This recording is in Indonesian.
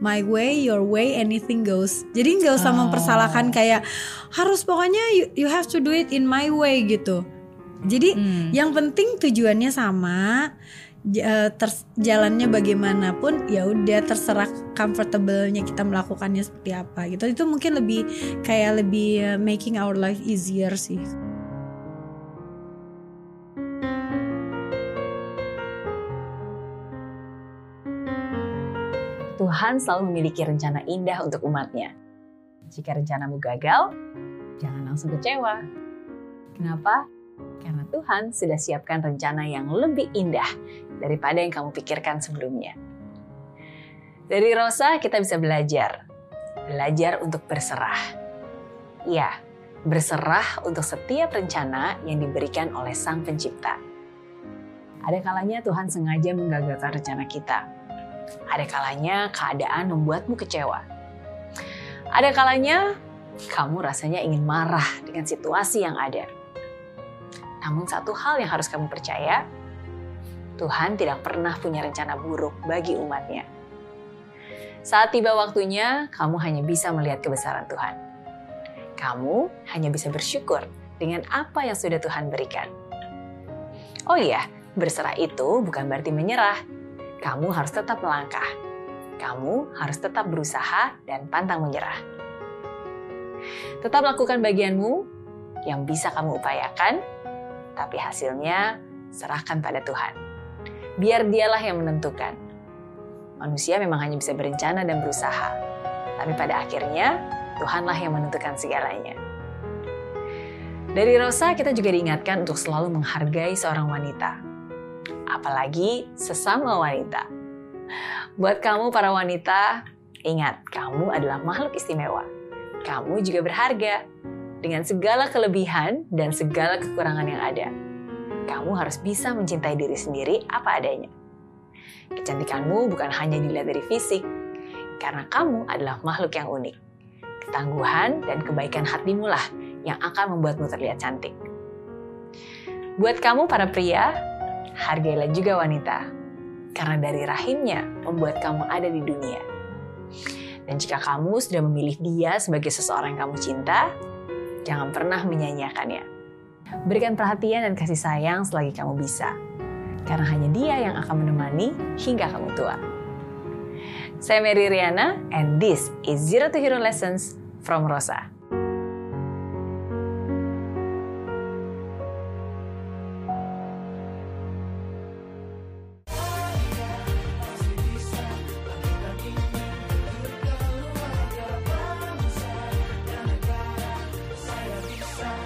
my way, your way, anything goes. Jadi nggak usah mempersalahkan kayak harus pokoknya you, you have to do it in my way gitu. Jadi yang penting tujuannya sama, eh, ters- jalannya bagaimanapun ya udah terserah comfortable-nya kita melakukannya seperti apa gitu. Itu mungkin lebih kayak lebih eh, making our life easier sih. Tuhan selalu memiliki rencana indah untuk umatnya. Jika rencanamu gagal, jangan langsung kecewa. Kenapa? Karena Tuhan sudah siapkan rencana yang lebih indah daripada yang kamu pikirkan sebelumnya. Dari Rosa kita bisa belajar. Belajar untuk berserah. Ya, berserah untuk setiap rencana yang diberikan oleh Sang Pencipta. Ada kalanya Tuhan sengaja menggagalkan rencana kita. Ada kalanya keadaan membuatmu kecewa. Ada kalanya kamu rasanya ingin marah dengan situasi yang ada. Namun satu hal yang harus kamu percaya, Tuhan tidak pernah punya rencana buruk bagi umatnya. Saat tiba waktunya, kamu hanya bisa melihat kebesaran Tuhan. Kamu hanya bisa bersyukur dengan apa yang sudah Tuhan berikan. Oh iya, berserah itu bukan berarti menyerah. Kamu harus tetap melangkah. Kamu harus tetap berusaha dan pantang menyerah. Tetap lakukan bagianmu yang bisa kamu upayakan, tapi hasilnya serahkan pada Tuhan. Biar dialah yang menentukan. Manusia memang hanya bisa berencana dan berusaha, tapi pada akhirnya Tuhanlah yang menentukan segalanya. Dari Rosa kita juga diingatkan untuk selalu menghargai seorang wanita, apalagi sesama wanita. Buat kamu para wanita, ingat kamu adalah makhluk istimewa. Kamu juga berharga dengan segala kelebihan dan segala kekurangan yang ada. Kamu harus bisa mencintai diri sendiri apa adanya. Kecantikanmu bukan hanya dilihat dari fisik, karena kamu adalah makhluk yang unik. Ketangguhan dan kebaikan hatimu lah yang akan membuatmu terlihat cantik. Buat kamu para pria, hargailah juga wanita, karena dari rahimnya membuat kamu ada di dunia. Dan jika kamu sudah memilih dia sebagai seseorang yang kamu cinta, jangan pernah menyanyiakannya. Berikan perhatian dan kasih sayang selagi kamu bisa, karena hanya dia yang akan menemani hingga kamu tua. Saya Mary Riana, and this is Zero to Hero Lessons from Rosa.